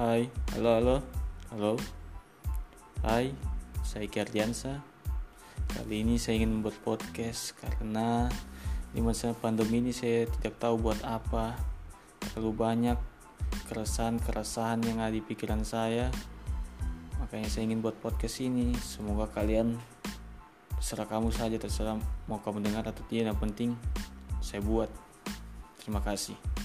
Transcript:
Hai, halo halo, halo. Hai, saya Kardiansa. Kali ini saya ingin membuat podcast karena di masa pandemi ini saya tidak tahu buat apa. Terlalu banyak keresahan-keresahan yang ada di pikiran saya. Makanya saya ingin buat podcast ini. Semoga kalian terserah kamu saja, terserah mau kamu dengar atau tidak. Yang penting saya buat. Terima kasih.